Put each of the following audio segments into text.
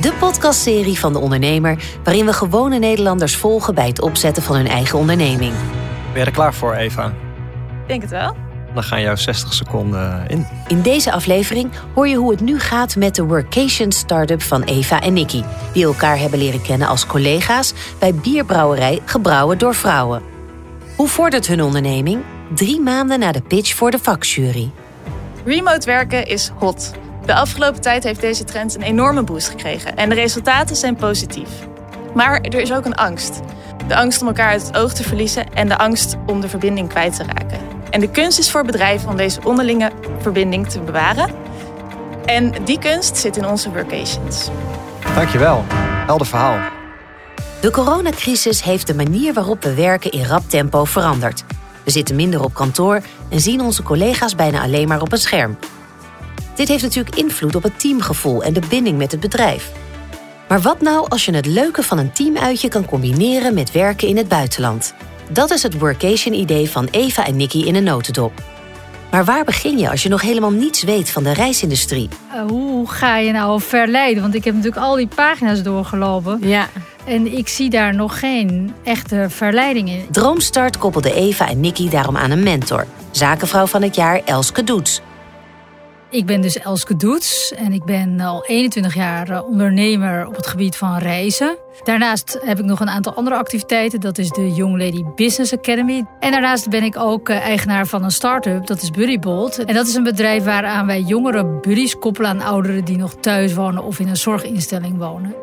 De podcastserie van de ondernemer waarin we gewone Nederlanders volgen bij het opzetten van hun eigen onderneming. Ben je er klaar voor, Eva? Ik denk het wel. Dan gaan jouw 60 seconden in. In deze aflevering hoor je hoe het nu gaat met de Workation Startup van Eva en Nicky, die elkaar hebben leren kennen als collega's bij bierbrouwerij Gebrouwen door Vrouwen. Hoe vordert hun onderneming? Drie maanden na de pitch voor de vakjury. Remote werken is hot. De afgelopen tijd heeft deze trend een enorme boost gekregen en de resultaten zijn positief. Maar er is ook een angst. De angst om elkaar uit het oog te verliezen en de angst om de verbinding kwijt te raken. En de kunst is voor bedrijven om deze onderlinge verbinding te bewaren. En die kunst zit in onze workations. Dankjewel. Helder verhaal. De coronacrisis heeft de manier waarop we werken in rap tempo veranderd. We zitten minder op kantoor en zien onze collega's bijna alleen maar op een scherm. Dit heeft natuurlijk invloed op het teamgevoel en de binding met het bedrijf. Maar wat nou als je het leuke van een teamuitje kan combineren met werken in het buitenland? Dat is het workation-idee van Eva en Nicky in een notendop. Maar waar begin je als je nog helemaal niets weet van de reisindustrie? Uh, hoe ga je nou verleiden? Want ik heb natuurlijk al die pagina's doorgelopen. Ja. En ik zie daar nog geen echte verleiding in. Droomstart koppelde Eva en Nicky daarom aan een mentor. Zakenvrouw van het jaar Elske Doets. Ik ben dus Elske Doets en ik ben al 21 jaar eh, ondernemer op het gebied van reizen. Daarnaast heb ik nog een aantal andere activiteiten. Dat is de Young Lady Business Academy. En daarnaast ben ik ook eh, eigenaar van een start-up, dat is Buddybolt. En dat is een bedrijf waaraan wij jongere buddies koppelen aan ouderen die nog thuis wonen of in een zorginstelling wonen.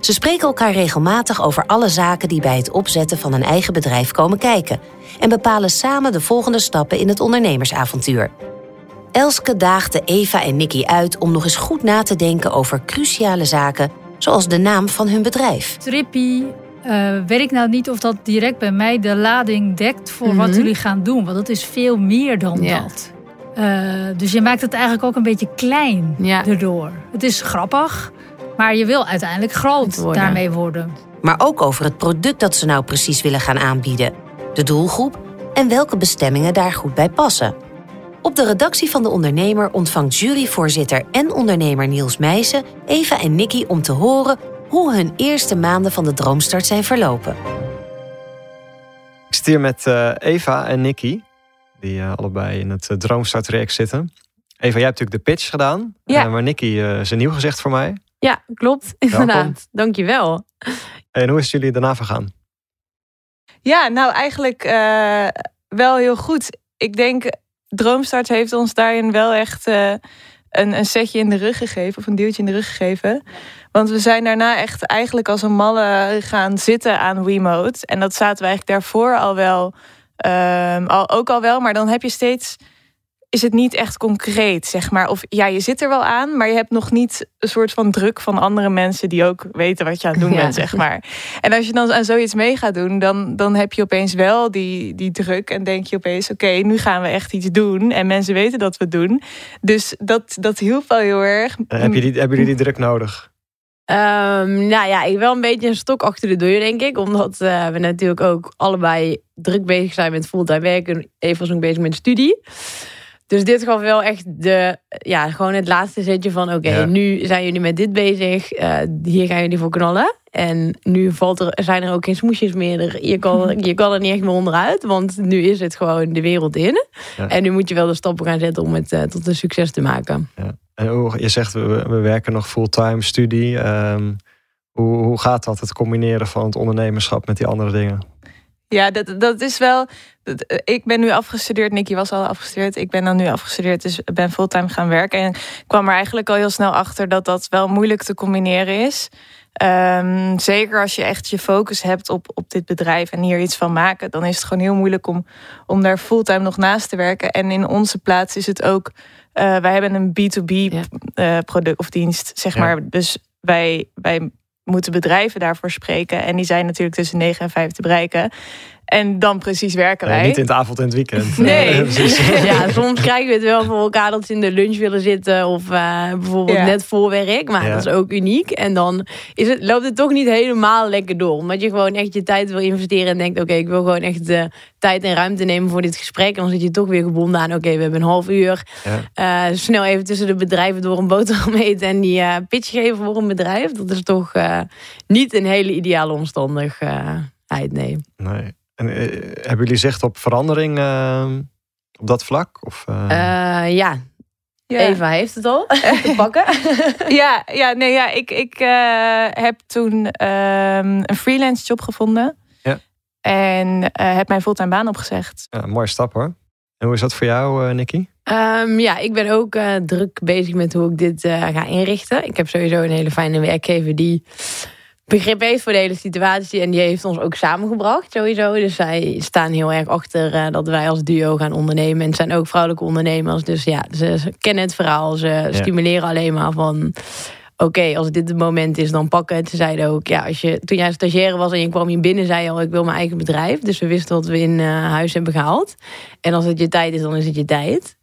Ze spreken elkaar regelmatig over alle zaken die bij het opzetten van een eigen bedrijf komen kijken. En bepalen samen de volgende stappen in het ondernemersavontuur. Elske daagde Eva en Nicky uit om nog eens goed na te denken over cruciale zaken, zoals de naam van hun bedrijf. Trippy, uh, weet ik nou niet of dat direct bij mij de lading dekt voor Mhm. wat jullie gaan doen. Want dat is veel meer dan Ja. dat. Uh, dus je maakt het eigenlijk ook een beetje klein Ja. erdoor. Het is grappig, maar je wil uiteindelijk groot Worden. daarmee worden. Maar ook over het product dat ze nou precies willen gaan aanbieden, de doelgroep en welke bestemmingen daar goed bij passen. Op de redactie van De Ondernemer ontvangt juryvoorzitter en ondernemer Niels Meijsen Eva en Nicky om te horen hoe hun eerste maanden van de droomstart zijn verlopen. Ik zit hier met eh, Eva en Nicky, die eh, allebei in het uh, Droomstart-traject zitten. Eva, jij hebt natuurlijk de pitch gedaan, Ja. Eh, maar Nicky eh, is een nieuw gezicht voor mij. Ja, klopt. Inderdaad. Dankjewel. En hoe is het jullie daarna vergaan? Ja, nou eigenlijk eh, wel heel goed. Ik denk, Droomstart heeft ons daarin wel echt eh, een, een setje in de rug gegeven. Of een duwtje in de rug gegeven. Want we zijn daarna echt eigenlijk als een malle gaan zitten aan Remote. En dat zaten we eigenlijk daarvoor al wel, ehm, al, ook al wel. Maar dan heb je steeds, is het niet echt concreet, zeg maar. Of ja, je zit er wel aan, maar je hebt nog niet een soort van druk van andere mensen die ook weten wat je aan het doen Ja. bent, zeg maar. En als je dan aan zoiets mee gaat doen, dan, dan heb je opeens wel die, die druk. En denk je opeens, oké, nu gaan we echt iets doen. En mensen weten dat we het doen. Dus dat, dat hielp wel heel erg. Eh, heb je die, hebben jullie die druk nodig? Ehm, nou ja, ik wel een beetje een stok achter de deur, denk ik. Omdat eh, we natuurlijk ook allebei druk bezig zijn met fulltime werken. Was ook bezig met studie. Dus dit gaf wel echt de, ja, gewoon het laatste zetje van... oké, Ja. nu zijn jullie met dit bezig. eh, hier gaan jullie voor knallen. En nu valt er, zijn er ook geen smoesjes meer. Er- Je kan, je kan er niet echt meer onderuit. Want nu is het gewoon de wereld in. Ja. En nu moet je wel de stappen gaan zetten om het eh, tot een succes te maken. En hoe, je zegt, we, we werken nog fulltime studie. Ehm, hoe, hoe gaat dat, het combineren van het ondernemerschap met die andere dingen? Ja, dat, dat is wel. Eh, ik ben nu afgestudeerd. Nicky was al afgestudeerd. Ik ben dan nu afgestudeerd. Dus ben fulltime gaan werken. En kwam er eigenlijk al heel snel achter dat dat wel moeilijk te combineren is. Ehm, zeker als je echt je focus hebt op, op dit bedrijf en hier iets van maken, dan is het gewoon heel moeilijk om, om daar fulltime nog naast te werken. En in onze plaats is het ook. eh, wij hebben een B2B Ja. eh, product of dienst, zeg Ja. maar. Dus wij, wij moeten bedrijven daarvoor spreken. En die zijn natuurlijk tussen 9 en 5 te bereiken. En dan precies werken wij. Nee, niet in het avond en het weekend. Nee. Precies. Ja, soms krijgen we het wel voor elkaar dat ze in de lunch willen zitten. Of eh, bijvoorbeeld Ja. net voor werk. Maar Ja. dat is ook uniek. En dan is het, loopt het toch niet helemaal lekker door. Omdat je gewoon echt je tijd wil investeren. En denkt, oké, ik wil gewoon echt de tijd en ruimte nemen voor dit gesprek. En dan zit je toch weer gebonden aan, oké, we hebben een half uur. Ja. Eh, snel even tussen de bedrijven door een boterham eten. En die eh, pitch geven voor een bedrijf. Dat is toch eh, niet een hele ideale omstandigheid, nee. Nee. En, eh, hebben jullie zicht op verandering eh, op dat vlak? Of, eh, Eh, ja, Ja. Eva heeft het al te pakken. Ja, ja, nee, ja ik, ik eh, heb toen ehm, een freelance job gevonden. Ja. En eh, heb mijn fulltime baan opgezegd. ja, mooie stap hoor. En hoe is dat voor jou, eh Nicky? Ehm, ja, ik ben ook eh, druk bezig met hoe ik dit eh, ga inrichten. Ik heb sowieso een hele fijne werkgever die begrip heeft voor de hele situatie. En die heeft ons ook samengebracht sowieso. Dus zij staan heel erg achter eh, dat wij als duo gaan ondernemen. En het zijn ook vrouwelijke ondernemers. Dus ja, ze, ze kennen het verhaal. Ze stimuleren alleen maar van... Oké, als dit het moment is, dan pakken het. Ze zeiden ook, ja, als je, toen jij stagiaire was en je kwam hier binnen, zei je al, ik wil mijn eigen bedrijf. Dus we wisten wat we in eh, huis hebben gehaald. En als het je tijd is, dan is het je tijd.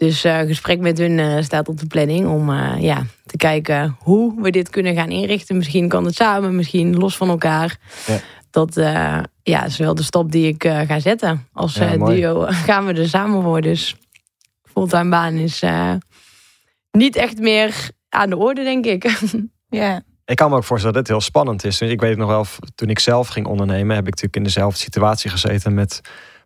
Dus eh gesprek met hun eh, staat op de planning om eh, ja, te kijken hoe we dit kunnen gaan inrichten. Misschien kan het samen, misschien los van elkaar. Ja. Dat eh, ja, is wel de stap die ik eh, ga zetten. Als Ja, eh, duo gaan we er samen voor. Dus fulltime baan is eh, niet echt meer aan de orde, denk ik. Ja, Ik kan me ook voorstellen dat het heel spannend is. Ik weet het nog wel, toen ik zelf ging ondernemen, heb ik natuurlijk in dezelfde situatie gezeten met,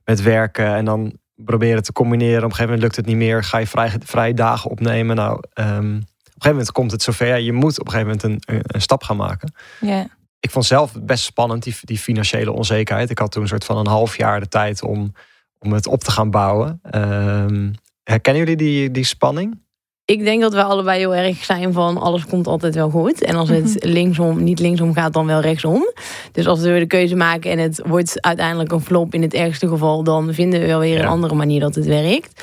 met werken. En dan proberen te combineren. Op een gegeven moment lukt het niet meer. Ga je vrij, vrije dagen opnemen. Nou, ehm, op een gegeven moment komt het zover. Ja, je moet op een gegeven moment een, een, stap gaan maken. ja. Ik vond zelf best spannend, die, die financiële onzekerheid. Ik had toen een soort van een half jaar de tijd om, om het op te gaan bouwen. Ehm, herkennen jullie die, die spanning? Ik denk dat we allebei heel erg zijn van alles komt altijd wel goed. En als het linksom, niet linksom gaat, dan wel rechtsom. Dus als we de keuze maken en het wordt uiteindelijk een flop in het ergste geval, dan vinden we wel weer Ja. een andere manier dat het werkt.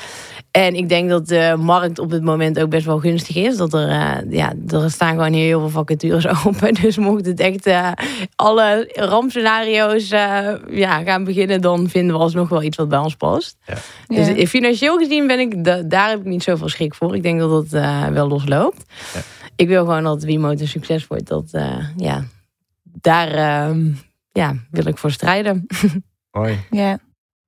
En ik denk dat de markt op het moment ook best wel gunstig is. Dat er, eh, ja, er staan gewoon heel veel vacatures open. Dus mocht het echt eh, alle rampscenario's eh, ja, gaan beginnen, dan vinden we alsnog wel iets wat bij ons past. Dus Ja. financieel gezien ben ik, da- daar heb ik niet zoveel schrik voor. Ik denk dat het eh, wel losloopt. Ja. Ik wil gewoon dat Wiimote een succes wordt. Dat, eh, ja, daar ehm, ja, wil ik voor strijden. Mooi. ja.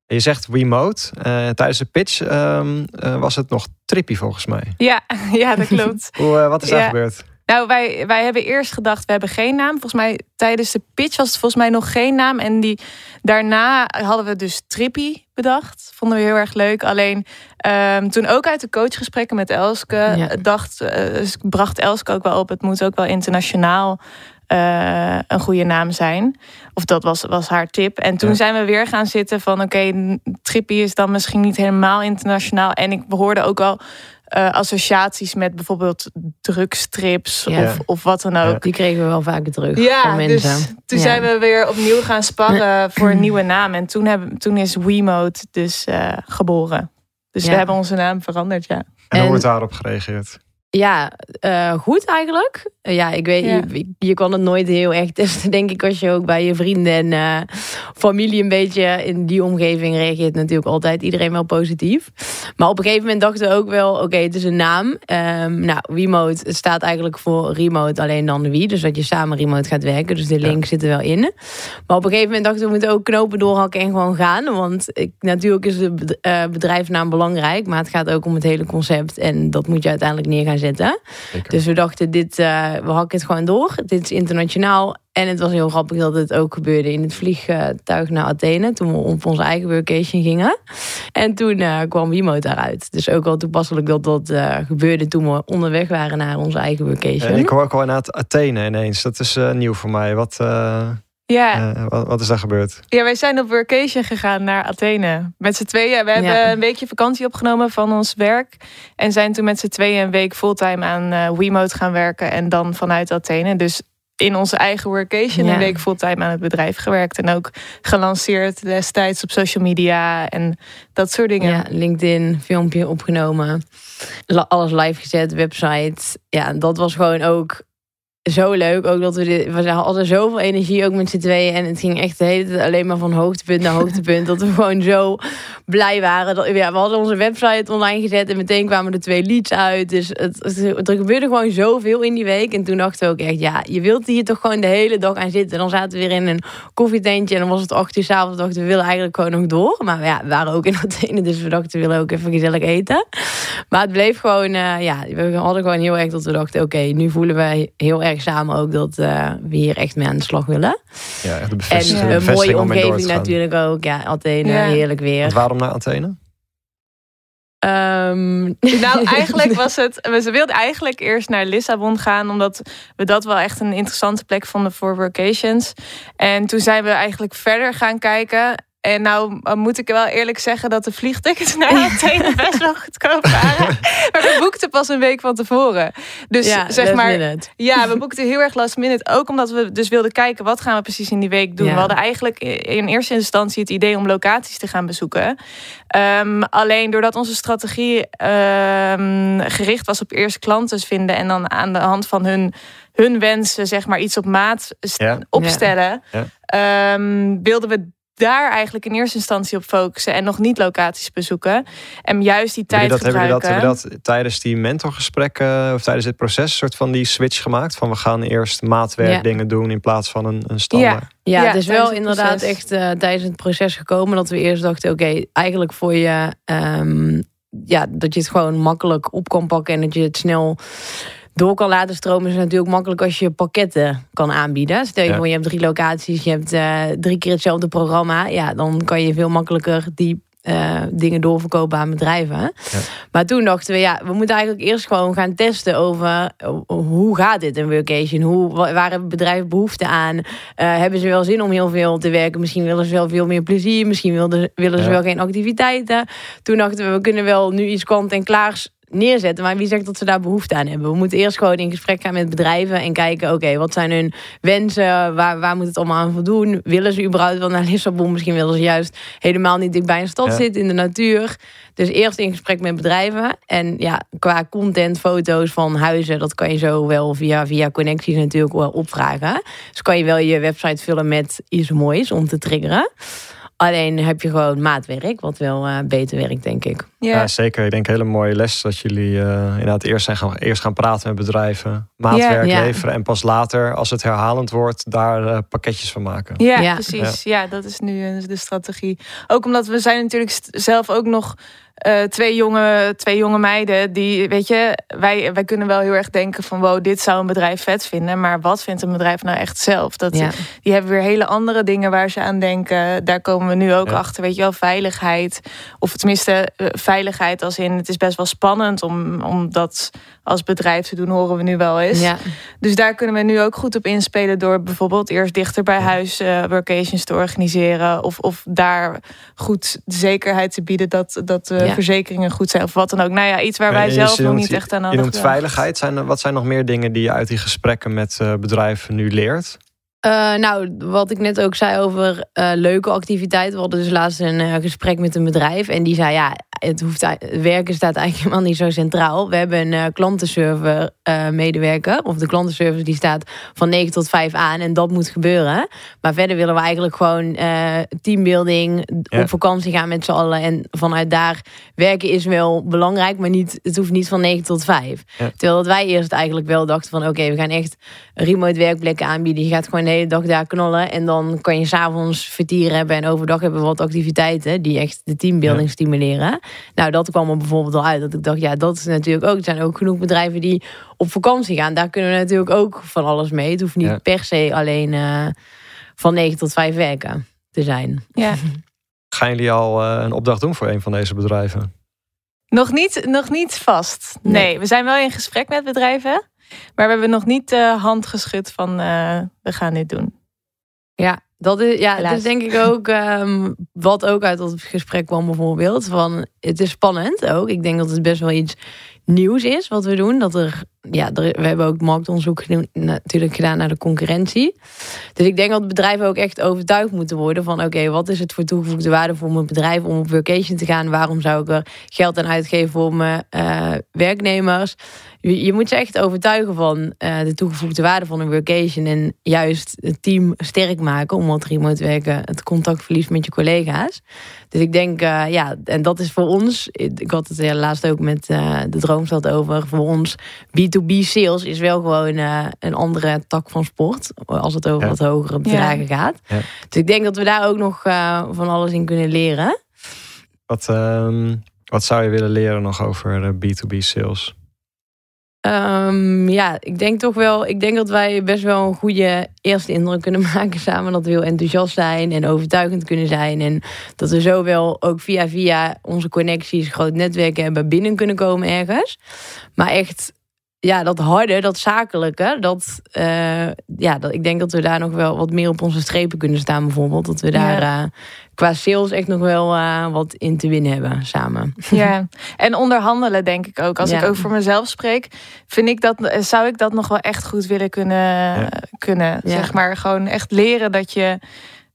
Je zegt remote. Eh, tijdens de pitch ehm, eh, was het nog trippy volgens mij. Ja, ja, dat klopt. Hoe, eh, wat is daar Ja. gebeurd? Nou, wij, wij hebben eerst gedacht, we hebben geen naam. Volgens mij tijdens de pitch was het volgens mij nog geen naam. En die, daarna hadden we dus Trippy bedacht. Vonden we heel erg leuk. Alleen ehm, toen ook uit de coachgesprekken met Elske... Ja. Dacht, eh, bracht Elske ook wel op... het moet ook wel internationaal eh, een goede naam zijn. Of dat was, was haar tip. En toen Ja. zijn we weer gaan zitten van... oké, Trippy is dan misschien niet helemaal internationaal. En ik hoorde ook al... eh, associaties met bijvoorbeeld drugstrips Ja. of, of wat dan ook. Ja. Die kregen we wel vaker terug van Ja, mensen. dus toen Ja. zijn we weer opnieuw gaan sparren voor een nieuwe naam. En toen, hebben, toen is Wiimote dus eh, geboren. Dus we hebben onze naam veranderd, ja. En, En- hoe wordt daarop gereageerd? Ja, eh, goed eigenlijk. Ja, ik weet, Ja. Je, je kan het nooit heel erg testen, denk ik, als je ook bij je vrienden en eh, familie een beetje in die omgeving reageert natuurlijk altijd iedereen wel positief. Maar op een gegeven moment dachten we ook wel, oké, het is een naam. Ehm, nou, Remote, het staat eigenlijk voor remote, alleen dan wie. Dus dat je samen remote gaat werken. Dus de link zit er wel in. Maar op een gegeven moment dachten we, we moeten ook knopen doorhakken en gewoon gaan. Want ik, natuurlijk is de eh, bedrijfsnaam belangrijk, maar het gaat ook om het hele concept. En dat moet je uiteindelijk neer gaan zetten. Zeker. Dus we dachten, dit, eh, we hakken het gewoon door. Dit is internationaal. En het was heel grappig dat het ook gebeurde in het vliegtuig naar Athene. Toen we op onze eigen workation gingen. En toen eh, kwam Wiimote daaruit. Dus ook wel toepasselijk dat dat eh, gebeurde toen we onderweg waren naar onze eigen workation. En ik hoor ook al inderdaad Athene ineens. Dat is nieuw voor mij. Wat, Ja, eh, wat, wat is daar gebeurd? ja, wij zijn op workation gegaan naar Athene. Met z'n tweeën. We hebben Ja. een weekje vakantie opgenomen van ons werk. En zijn toen met z'n tweeën een week fulltime aan eh Wiimote gaan werken. En dan vanuit Athene. Dus in onze eigen workation Ja. een week fulltime aan het bedrijf gewerkt. En ook gelanceerd destijds op social media en dat soort dingen. Ja, LinkedIn, filmpje opgenomen. Alles live gezet, website. Ja, dat was gewoon ook zo leuk. Ook dat we dit, we hadden zoveel energie ook met z'n tweeën. En het ging echt de hele tijd alleen maar van hoogtepunt naar hoogtepunt. dat we gewoon zo blij waren. Dat, ja, we hadden onze website online gezet en meteen kwamen er twee leads uit. Dus het, er gebeurde gewoon zoveel in die week. En toen dachten we ook echt, ja, je wilt hier toch gewoon de hele dag aan zitten. Dan zaten we weer in een koffietentje en dan was het acht uur s'avonds. dachten we willen eigenlijk gewoon nog door. Maar ja, we waren ook in Athene, dus we dachten we willen ook even gezellig eten. Maar het bleef gewoon, uh, ja, we hadden gewoon heel erg dat we dachten, oké, nu voelen we heel erg samen ook dat uh, we hier echt mee aan de slag willen. Ja, echt de en een mooie omgeving natuurlijk ook. Ja, Athene, ja. heerlijk weer. Want waarom naar Athene? Um, nou, eigenlijk was het. We wilden eigenlijk eerst naar Lissabon gaan, omdat we dat wel echt een interessante plek vonden voor workations. En toen zijn we eigenlijk verder gaan kijken. En nou moet ik wel eerlijk zeggen dat de vliegtickets naar Athene best wel goedkoop waren. maar we boekten pas een week van tevoren. Dus ja, zeg maar. Minute. Ja, we boekten heel erg last minute. Ook omdat we dus wilden kijken wat gaan we precies in die week doen. Ja. We hadden eigenlijk in eerste instantie het idee om locaties te gaan bezoeken. Um, alleen doordat onze strategie um, gericht was op eerst klanten vinden en dan aan de hand van hun, hun wensen, zeg maar, iets op maat Ja. opstellen. Ja. Um, wilden we daar eigenlijk in eerste instantie op focussen en nog niet locaties bezoeken. En juist die tijd Hebben jullie dat, hebben gebruiken. dat, hebben dat tijdens die mentorgesprekken of tijdens dit proces, een soort van die switch gemaakt? Van we gaan eerst maatwerk Ja. dingen doen in plaats van een, een standaard. Ja, Ja, het is wel inderdaad proces. echt eh, tijdens het proces gekomen dat we eerst dachten, oké, eigenlijk voor je, ehm, ja, dat je het gewoon makkelijk op kan pakken en dat je het snel door kan laten stromen, is natuurlijk makkelijk als je pakketten kan aanbieden. Stel je Ja. voor, je hebt drie locaties, je hebt eh, drie keer hetzelfde programma, ja, dan kan je veel makkelijker die eh, dingen doorverkopen aan bedrijven. Maar toen dachten we, ja, we moeten eigenlijk eerst gewoon gaan testen over eh, hoe gaat dit een workation? Hoe, wa- waar hebben bedrijven behoefte aan? Hebben ze wel zin om heel veel te werken? Misschien willen ze wel veel meer plezier. Misschien wilden, willen ze Ja. wel geen activiteiten. Toen dachten we, we kunnen wel nu iets kant en klaars neerzetten. Maar wie zegt dat ze daar behoefte aan hebben? We moeten eerst gewoon in gesprek gaan met bedrijven en kijken, oké, wat zijn hun wensen? Waar, waar moet het allemaal aan voldoen? Willen ze überhaupt wel naar Lissabon? Misschien willen ze juist helemaal niet dicht bij een stad Ja. zitten, in de natuur. Dus eerst in gesprek met bedrijven. En ja, qua content, foto's van huizen, dat kan je zo wel via, via connecties natuurlijk wel opvragen. Dus kan je wel je website vullen met iets moois om te triggeren. Alleen heb je gewoon maatwerk, wat wel eh, beter werkt, denk ik. Ja. Ja, zeker. Ik denk een hele mooie les dat jullie eh, inderdaad eerst, zijn gaan, eerst gaan praten met bedrijven, maatwerk Ja. leveren en pas later, als het herhalend wordt, daar eh, pakketjes van maken. Ja, Ja. precies. Ja. dat is nu de strategie. Ook omdat we zijn natuurlijk zelf ook nog eh, twee, jonge, twee jonge meiden. Die, weet je, wij, wij kunnen wel heel erg denken van... wow, dit zou een bedrijf vet vinden. Maar wat vindt een bedrijf nou echt zelf? Dat, Ja. Die hebben weer hele andere dingen waar ze aan denken. Daar komen we nu ook Ja. achter. Weet je wel, veiligheid. Of tenminste, eh, veiligheid als in... het is best wel spannend om, om dat als bedrijf te doen... horen we nu wel eens. Ja, Dus daar kunnen we nu ook goed op inspelen door bijvoorbeeld eerst dichter bij huis eh, workations te organiseren. Of, of daar goed de zekerheid te bieden dat, dat de Ja. verzekeringen goed zijn. Of wat dan ook. Nou ja, iets waar wij je zelf nog noemt- niet echt aan Je hadden noemt gedacht. veiligheid. Zijn, er- wat zijn nog meer dingen die je uit die gesprekken met eh, bedrijven nu leert? Eh, nou, wat ik net ook zei over eh, leuke activiteiten. We hadden dus laatst een eh, gesprek met een bedrijf. En die zei, ja, het, hoeft, werken staat eigenlijk helemaal niet zo centraal. We hebben een klantenserver medewerker. Of de klantenservice die staat van 9 tot 5 aan. En dat moet gebeuren. Maar verder willen we eigenlijk gewoon teambuilding. Ja. Op vakantie gaan met z'n allen. En vanuit daar werken is wel belangrijk. Maar niet, het hoeft niet van 9 tot 5. Ja. Terwijl dat wij eerst eigenlijk wel dachten van... Oké, we gaan echt remote werkplekken aanbieden. Je gaat gewoon hele dag daar knallen. En dan kan je s'avonds vertieren hebben. En overdag hebben we wat activiteiten die echt de teambuilding stimuleren. Nou, dat kwam er bijvoorbeeld al uit. Dat ik dacht, ja, dat is natuurlijk ook. Er zijn ook genoeg bedrijven die op vakantie gaan. Daar kunnen we natuurlijk ook van alles mee. Het hoeft niet Ja. per se alleen eh, van 9 tot 5 werken te zijn. Ja. Gaan jullie al eh, een opdracht doen voor een van deze bedrijven? Nog, niet, nog niet vast. Nee. Nee. we zijn wel in gesprek met bedrijven. Maar we hebben nog niet de hand geschud van eh, we gaan dit doen. Ja, dat is, ja, dat is denk ik ook ehm, wat ook uit dat gesprek kwam bijvoorbeeld. Van, het is spannend ook. Ik denk dat het best wel iets nieuws is wat we doen. Dat er, ja, we hebben ook marktonderzoek gedaan, natuurlijk gedaan naar de concurrentie. Dus ik denk dat bedrijven ook echt overtuigd moeten worden van oké, wat is het voor toegevoegde waarde voor mijn bedrijf om op vacation te gaan? Waarom zou ik er geld aan uitgeven voor mijn uh, werknemers? je, moet je echt overtuigen van uh, de toegevoegde waarde van een workation. En juist het team sterk maken. Omdat remote werken het contact verliest met je collega's. Dus ik denk, uh, ja, en dat is voor ons. Ik had het laatst ook met de Droomstad over. Voor ons B2B sales is wel gewoon een andere tak van sport. Als het over ja. wat hogere bedragen ja. gaat. Ja. Dus ik denk dat we daar ook nog van alles in kunnen leren. Wat, um, wat zou je willen leren nog over B2B sales? Um, ja, ik denk toch wel. Ik denk dat wij best wel een goede eerste indruk kunnen maken samen. Dat we heel enthousiast zijn en overtuigend kunnen zijn. En dat we zo wel ook via via onze connecties groot netwerk hebben binnen kunnen komen ergens. Maar echt ja, dat harde, dat zakelijke, dat, uh, ja, dat, ik denk dat we daar nog wel wat meer op onze strepen kunnen staan, bijvoorbeeld. Dat we daar ja. uh, qua sales echt nog wel uh, wat in te winnen hebben samen. Ja, en onderhandelen denk ik ook. Als ja. ik ook voor mezelf spreek, vind ik dat, zou ik dat nog wel echt goed willen kunnen, ja. kunnen. Zeg maar gewoon echt leren dat je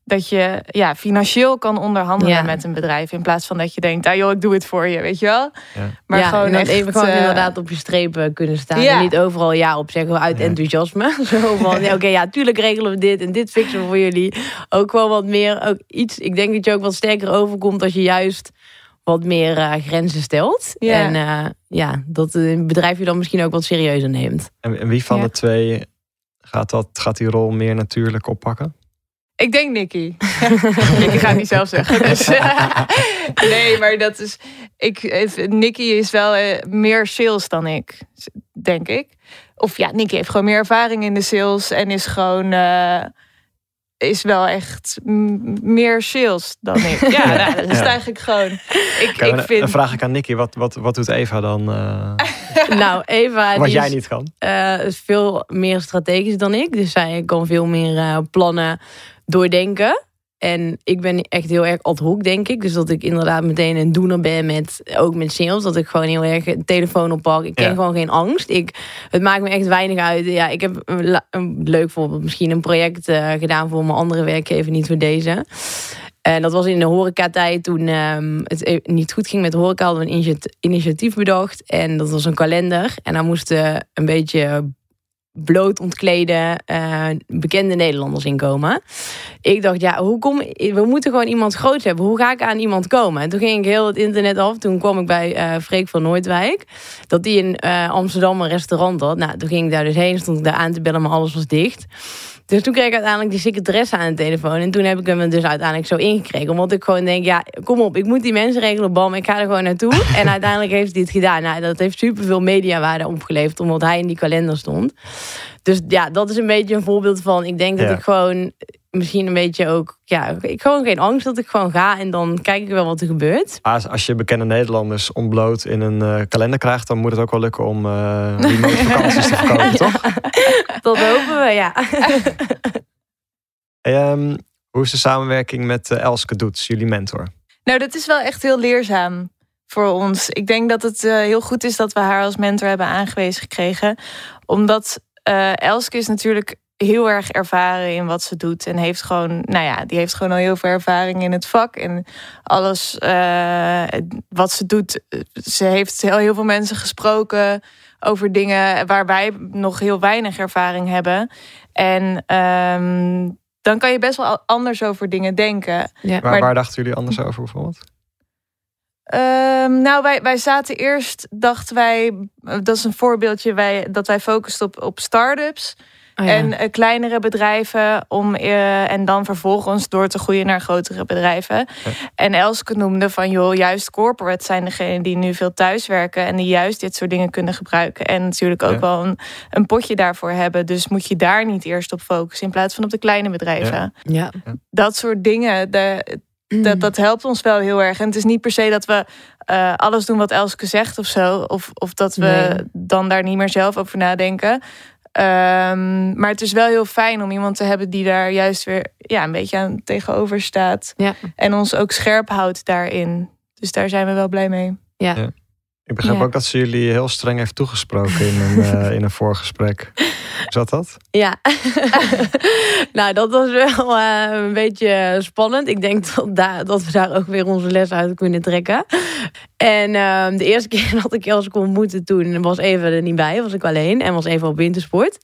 dat je ja, financieel kan onderhandelen ja. met een bedrijf. In plaats van dat je denkt, ah joh, ik doe het voor je, weet je wel. Ja. Maar gewoon echt, even gewoon uh, inderdaad op je strepen kunnen staan. En niet overal ja op zeggen uit enthousiasme. Zo van, oké, okay, ja, tuurlijk regelen we dit en dit fixen we voor jullie. Ook wel wat meer, ook iets. Ik denk dat je ook wat sterker overkomt als je juist wat meer uh, grenzen stelt. En uh, ja, dat een bedrijf je dan misschien ook wat serieuzer neemt. En, en wie van de twee gaat, dat, gaat die rol meer natuurlijk oppakken? Ik denk Nicky. Nicky ga ik niet zelf zeggen. Dus, nee, maar dat is. Ik, Nicky is wel uh, meer sales dan ik, denk ik. Of ja, Nicky heeft gewoon meer ervaring in de sales en is gewoon. Uh, is wel echt meer sales dan ik. Ja, nou, dat is ja. eigenlijk gewoon. Ik, ik vind... Dan vraag ik aan Nicky, wat, wat, wat doet Eva dan? Uh... nou, Eva. Wat jij is, niet kan. Uh, is veel meer strategisch dan ik. Dus zij kan veel meer uh, plannen doordenken. En ik ben echt heel erg ad hoc, denk ik. Dus dat ik inderdaad meteen een doener ben met, ook met sales. Dat ik gewoon heel erg een telefoon oppak. Ik ken ja. gewoon geen angst. Ik, het maakt me echt weinig uit. Ja, ik heb een, een leuk voorbeeld, misschien een project uh, gedaan voor mijn andere werkgever, niet voor deze. En dat was in de horecatijd toen um, het niet goed ging met de horeca. Hadden we een initiatief bedacht. En dat was een kalender. En daar moesten een beetje bloot ontkleden uh, bekende Nederlanders inkomen. Ik dacht, ja, hoe kom we moeten gewoon iemand groots hebben. Hoe ga ik aan iemand komen? En toen ging ik heel het internet af. Toen kwam ik bij uh, Freek van Noordwijk. Dat die in uh, Amsterdam een restaurant had. Nou, toen ging ik daar dus heen. Stond ik daar aan te bellen, maar alles was dicht. Dus toen kreeg ik uiteindelijk die secretaresse aan de telefoon. En toen heb ik hem dus uiteindelijk zo ingekregen. Omdat ik gewoon denk, ja, kom op, ik moet die mensen regelen, bam, ik ga er gewoon naartoe. En uiteindelijk heeft hij het gedaan. Nou, dat heeft superveel mediawaarde opgeleverd, omdat hij in die kalender stond. Dus ja, dat is een beetje een voorbeeld van, ik denk dat ik gewoon misschien een beetje ook, ja, ik gewoon geen angst dat ik gewoon ga en dan kijk ik wel wat er gebeurt. Als, als je bekende Nederlanders ontbloot in een uh, kalender krijgt, dan moet het ook wel lukken om uh, remote vakanties te verkopen, ja. toch? Dat hopen we, ja. hey, um, hoe is de samenwerking met uh, Elske Doets, jullie mentor? Nou, dat is wel echt heel leerzaam voor ons. Ik denk dat het heel goed is dat we haar als mentor hebben aangewezen gekregen. Omdat Elske is natuurlijk heel erg ervaren in wat ze doet. En heeft gewoon, nou ja, die heeft gewoon al heel veel ervaring in het vak. En alles uh, wat ze doet. Ze heeft heel, heel veel mensen gesproken over dingen waar wij nog heel weinig ervaring hebben. En um, dan kan je best wel anders over dingen denken. Ja. Waar, maar, waar dachten jullie anders over bijvoorbeeld? Um, nou, wij, wij zaten eerst, dachten wij, dat is een voorbeeldje, wij, dat wij focusten op, op start-ups. Oh ja. En uh, kleinere bedrijven om uh, en dan vervolgens door te groeien naar grotere bedrijven. Ja. En Elske noemde van joh, juist corporate zijn degenen die nu veel thuiswerken en die juist dit soort dingen kunnen gebruiken. En natuurlijk ook ja. wel een, een, potje daarvoor hebben. Dus moet je daar niet eerst op focussen in plaats van op de kleine bedrijven. Ja. Dat soort dingen. De, dat, dat helpt ons wel heel erg. En het is niet per se dat we uh, alles doen wat Elske zegt of zo. Of, of dat we nee. dan daar niet meer zelf over nadenken. Um, maar het is wel heel fijn om iemand te hebben die daar juist weer ja, een beetje aan tegenover staat. Ja. En ons ook scherp houdt daarin. Dus daar zijn we wel blij mee. Ja. ja. Ik begrijp Ja. ook dat ze jullie heel streng heeft toegesproken in een, eh, in een voorgesprek. Zat dat? Ja, nou dat was wel eh, een beetje spannend. Ik denk dat, daar, dat we daar ook weer onze les uit kunnen trekken. En ehm, de eerste keer dat ik Elske ontmoette toen was Eva er niet bij, was ik alleen en was Eva op wintersport.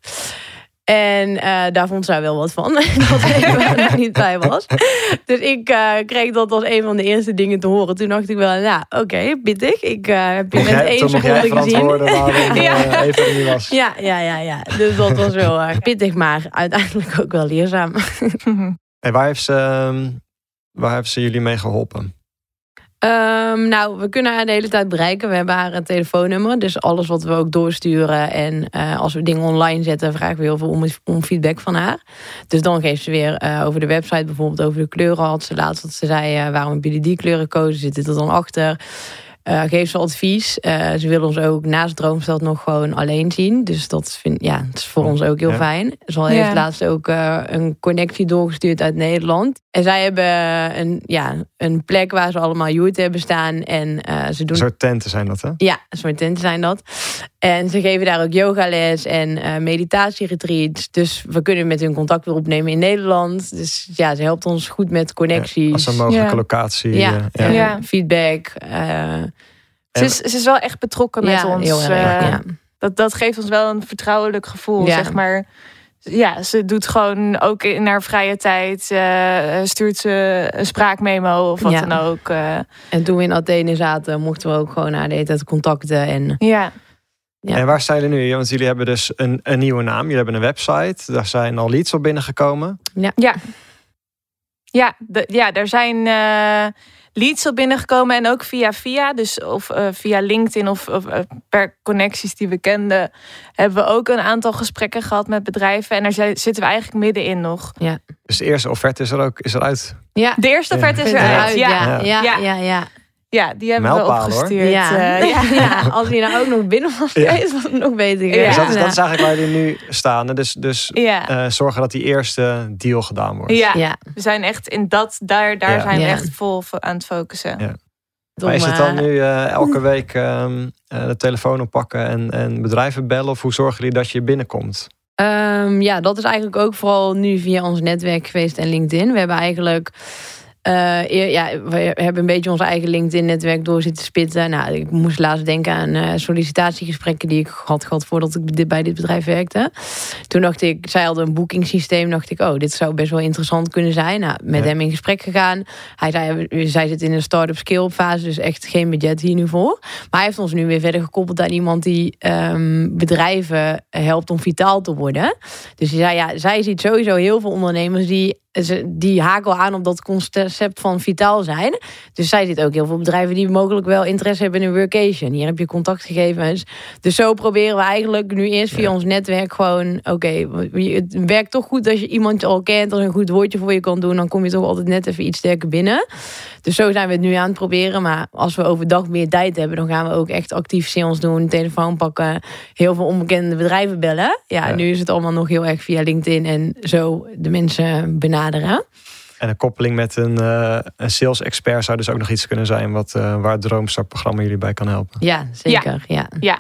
En eh, daar vond zij wel wat van, dat Eva er niet bij was. Dus ik eh, kreeg dat als een van de eerste dingen te horen. Toen dacht ik wel, nou oké, pittig. Ik eh, heb je met één seconde gezien. Ja. Eva niet was. Ja, ja, ja, ja. Dus dat was wel pittig, maar uiteindelijk ook wel leerzaam. En waar heeft ze, ehm, waar heeft ze jullie mee geholpen? Ehm, nou, we kunnen haar de hele tijd bereiken. We hebben haar telefoonnummer. Dus alles wat we ook doorsturen. En eh, als we dingen online zetten, vragen we heel veel om, om feedback van haar. Dus dan geeft ze weer eh, over de website, bijvoorbeeld over de kleuren. Had ze laatst dat ze zei, eh, waarom hebben jullie die kleuren gekozen? Zit dit er dan achter? Eh geeft ze advies. Eh, ze wil ons ook naast Droomstad nog gewoon alleen zien. Dus dat, vind, ja, dat is voor ons ook heel Ja. fijn. Ze Ja. heeft laatst ook eh, een connectie doorgestuurd uit Nederland. En zij hebben een, ja, een plek waar ze allemaal youth hebben staan. En eh, ze doen Een soort tenten zijn dat, hè? ja, een soort tenten zijn dat. En ze geven daar ook yogales en eh meditatieretreats. Dus we kunnen met hun contact weer opnemen in Nederland. Dus ja, ze helpt ons goed met connecties. Als een mogelijke Ja. locatie. ja, eh, eh, Ja. feedback. eh, Ze is, ze is wel echt betrokken met ja, ons. heel erg. eh, ja. dat, dat geeft ons wel een vertrouwelijk gevoel, Ja. zeg maar. Ja, ze doet gewoon ook in haar vrije tijd, eh, stuurt ze een spraakmemo of wat Ja. dan ook. eh. En toen we in Athene zaten, mochten we ook gewoon haar de hele tijd contacten. En ja. Ja. En waar zijn jullie nu? Want jullie hebben dus een, een nieuwe naam. Jullie hebben een website. Daar zijn al leads op binnengekomen. Ja, de- ja, er zijn eh, leads op binnengekomen en ook via via, dus of eh, via LinkedIn of, of eh, per connecties die we kenden, hebben we ook een aantal gesprekken gehad met bedrijven en daar zi- zitten we eigenlijk middenin nog. Dus de eerste offerte is er ook is eruit. ja, De eerste Ja. offerte is eruit, Ja, ja, ja, Ja. ja, ja. die hebben we Mijlpaal, opgestuurd. Ja. eh, ja. Ja, als hij nou ook nog binnen was Ja. geweest, was het nog beter Ja. Dus dat is, dat is eigenlijk waar jullie nu staan. hè? Dus, dus Ja. eh, zorgen dat die eerste deal gedaan wordt. Ja. Ja, we zijn echt in dat, daar, daar Ja. zijn we Ja. echt vol aan het focussen. Maar is het dan eh, nu eh, elke week ehm, eh, de telefoon oppakken en, en bedrijven bellen? Of hoe zorgen jullie dat je binnenkomt? Ehm, ja, dat is eigenlijk ook vooral nu via ons netwerk geweest en LinkedIn. We hebben eigenlijk. Eh, ja, we hebben een beetje ons eigen LinkedIn-netwerk door zitten spitten. Nou, ik moest laatst denken aan eh, sollicitatiegesprekken die ik had gehad voordat ik dit, bij dit bedrijf werkte. Toen dacht ik, zij hadden een boekingssysteem. Dacht ik, oh, dit zou best wel interessant kunnen zijn. Nou, met Ja. hem in gesprek gegaan. Hij zei, zij zit in een start-up scale-up fase, dus echt geen budget hier nu voor. Maar hij heeft ons nu weer verder gekoppeld aan iemand die ehm, bedrijven helpt om vitaal te worden. Dus hij zei, ja, zij ziet sowieso heel veel ondernemers die, die haken aan op dat concept van vitaal zijn. Dus zij ziet ook heel veel bedrijven die mogelijk wel interesse hebben in een workation. Hier heb je contactgegevens. Dus zo proberen we eigenlijk nu eerst via Ja. ons netwerk gewoon, oké, het werkt toch goed als je iemand al kent, als een goed woordje voor je kan doen, dan kom je toch altijd net even iets sterker binnen. Dus zo zijn we het nu aan het proberen. Maar als we overdag meer tijd hebben, dan gaan we ook echt actief sales doen, telefoon pakken, heel veel onbekende bedrijven bellen. Ja, Ja. nu is het allemaal nog heel erg via LinkedIn en zo de mensen benaderen. En een koppeling met een, eh, een sales expert zou dus ook nog iets kunnen zijn wat, eh, waar het Droomstart-programma jullie bij kan helpen. Ja, zeker. Ja. Ja.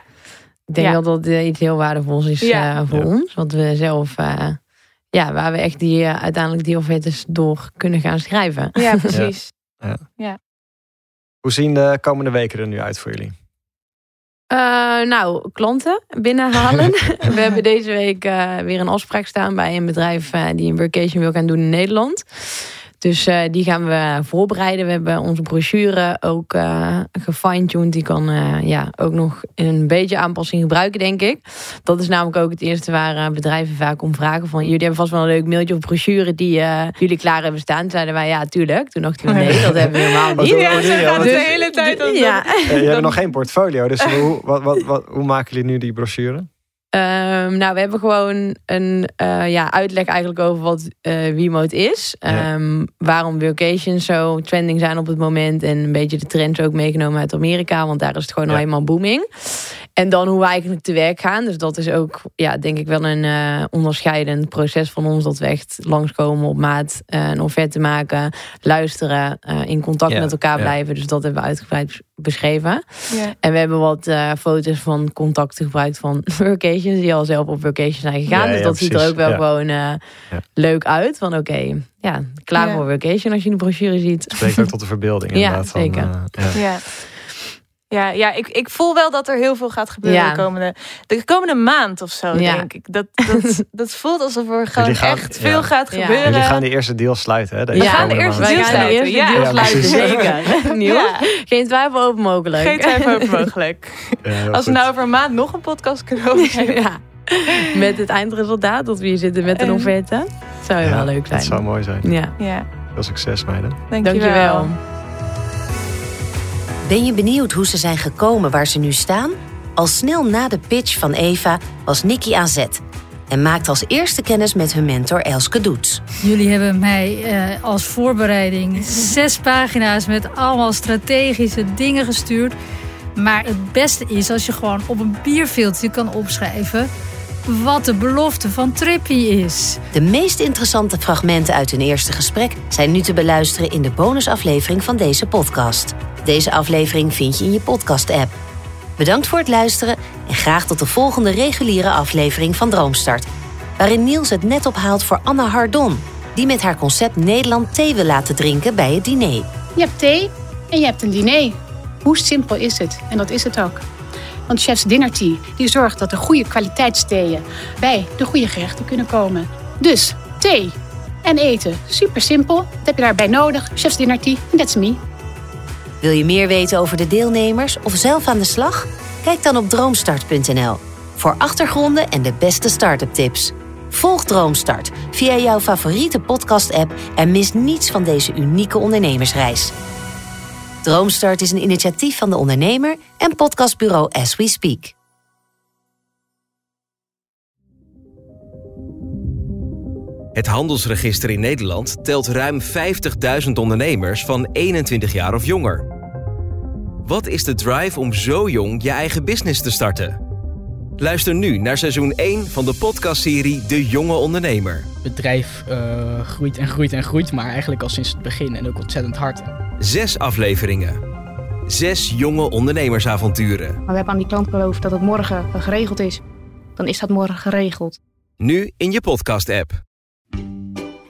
Ik denk Ja. dat dat eh, iets heel waardevols is Ja. eh, voor Ja. ons. Wat we zelf, eh, ja, waar we echt die, uiteindelijk die offertes door kunnen gaan schrijven. Ja, precies. Hoe zien de komende weken er nu uit voor jullie? Eh, nou, klanten binnenhalen. we hebben deze week eh, weer een afspraak staan bij een bedrijf eh, die een workation wil gaan doen in Nederland. Dus eh, die gaan we voorbereiden. We hebben onze brochure ook eh gefine-tuned. Die kan eh, ja, ook nog een beetje aanpassing gebruiken, denk ik. Dat is namelijk ook het eerste waar bedrijven vaak om vragen. Van, jullie hebben vast wel een leuk mailtje of brochure die eh, jullie klaar hebben staan. Toen zeiden wij, ja, tuurlijk. Toen dachten we, nee, dat hebben we helemaal niet. doen- Ja, het Want- de hele tijd. om Ja. Eh, je hebt nog geen portfolio, dus hoe, wat, wat, wat, hoe maken jullie nu die brochure? Ehm, nou, we hebben gewoon een eh, ja, uitleg eigenlijk over wat eh Wiimote is. Ja. Ehm, waarom workations zo trending zijn op het moment. En een beetje de trends ook meegenomen uit Amerika. Want daar is het gewoon Ja. al helemaal booming. En dan hoe we eigenlijk te werk gaan. Dus dat is ook, ja, denk ik wel een eh, onderscheidend proces van ons. Dat we echt langskomen op maat, uh, een offerte maken, luisteren, uh, in contact Ja, met elkaar ja. blijven. Dus dat hebben we uitgebreid bes- beschreven. Ja. En we hebben wat eh, foto's van contacten gebruikt van workations die al zelf op vacation zijn gegaan. Ja, dus ja, dat ziet er ook wel Ja. gewoon eh, leuk uit. Van oké, ja, klaar Ja. voor workation als je de brochure ziet. Spreekt ook tot de verbeelding Ja, inderdaad. van, zeker. eh, ja. Ja. Ik, ik voel wel dat er heel veel gaat gebeuren Ja. de, komende, de komende maand of zo, Ja. denk ik. Dat, dat, dat voelt alsof er gewoon gaan- echt ja. veel gaat Ja. gebeuren. Jullie gaan de eerste deal sluiten, hè? Deze We gaan de eerste deal sluiten, eerste ja. deal sluiten, zeker. Geen twijfel over mogelijk. Geen twijfel over mogelijk. Als we nou over een maand nog een podcast kunnen opnemen. ja. Met het eindresultaat, dat we hier zitten met een En- offerte. Zou je Ja, wel leuk zijn. Dat zou mooi zijn. Ja, Ja, Veel succes, meiden. dankjewel. dankjewel. Ben je benieuwd hoe ze zijn gekomen waar ze nu staan? Al snel na de pitch van Eva was Nicky aan zet. En maakte als eerste kennis met hun mentor Elske Doets. Jullie hebben mij eh, als voorbereiding zes pagina's met allemaal strategische dingen gestuurd. Maar het beste is als je gewoon op een bierveeltje kan opschrijven wat de belofte van Trippy is. De meest interessante fragmenten uit hun eerste gesprek zijn nu te beluisteren in de bonusaflevering van deze podcast. Deze aflevering vind je in je podcast-app. Bedankt voor het luisteren en graag tot de volgende reguliere aflevering van Droomstart. Waarin Niels het net ophaalt voor Anna Hardon, die met haar concept Nederland thee wil laten drinken bij het diner. Je hebt thee en je hebt een diner. Hoe simpel is het? En dat is het ook. Want Chef's Dinner Tea die zorgt dat er goede kwaliteitstheeën bij de goede gerechten kunnen komen. Dus thee en eten, super simpel. Wat heb je daarbij nodig? Chef's Dinner Tea en that's me. Wil je meer weten over de deelnemers of zelf aan de slag? Kijk dan op droomstart.nl voor achtergronden en de beste start-up tips. Volg Droomstart via jouw favoriete podcast-app en mis niets van deze unieke ondernemersreis. Droomstart is een initiatief van de ondernemer en podcastbureau As We Speak. Het handelsregister in Nederland telt ruim 50.000 ondernemers van 21 jaar of jonger. Wat is de drive om zo jong je eigen business te starten? Luister nu naar seizoen 1 van de podcastserie De Jonge Ondernemer. Het bedrijf eh, groeit en groeit en groeit, maar eigenlijk al sinds het begin en ook ontzettend hard. Zes afleveringen. Zes jonge ondernemersavonturen. Maar we hebben aan die klant beloofd dat het morgen geregeld is. Dan is dat morgen geregeld. Nu in je podcast-app.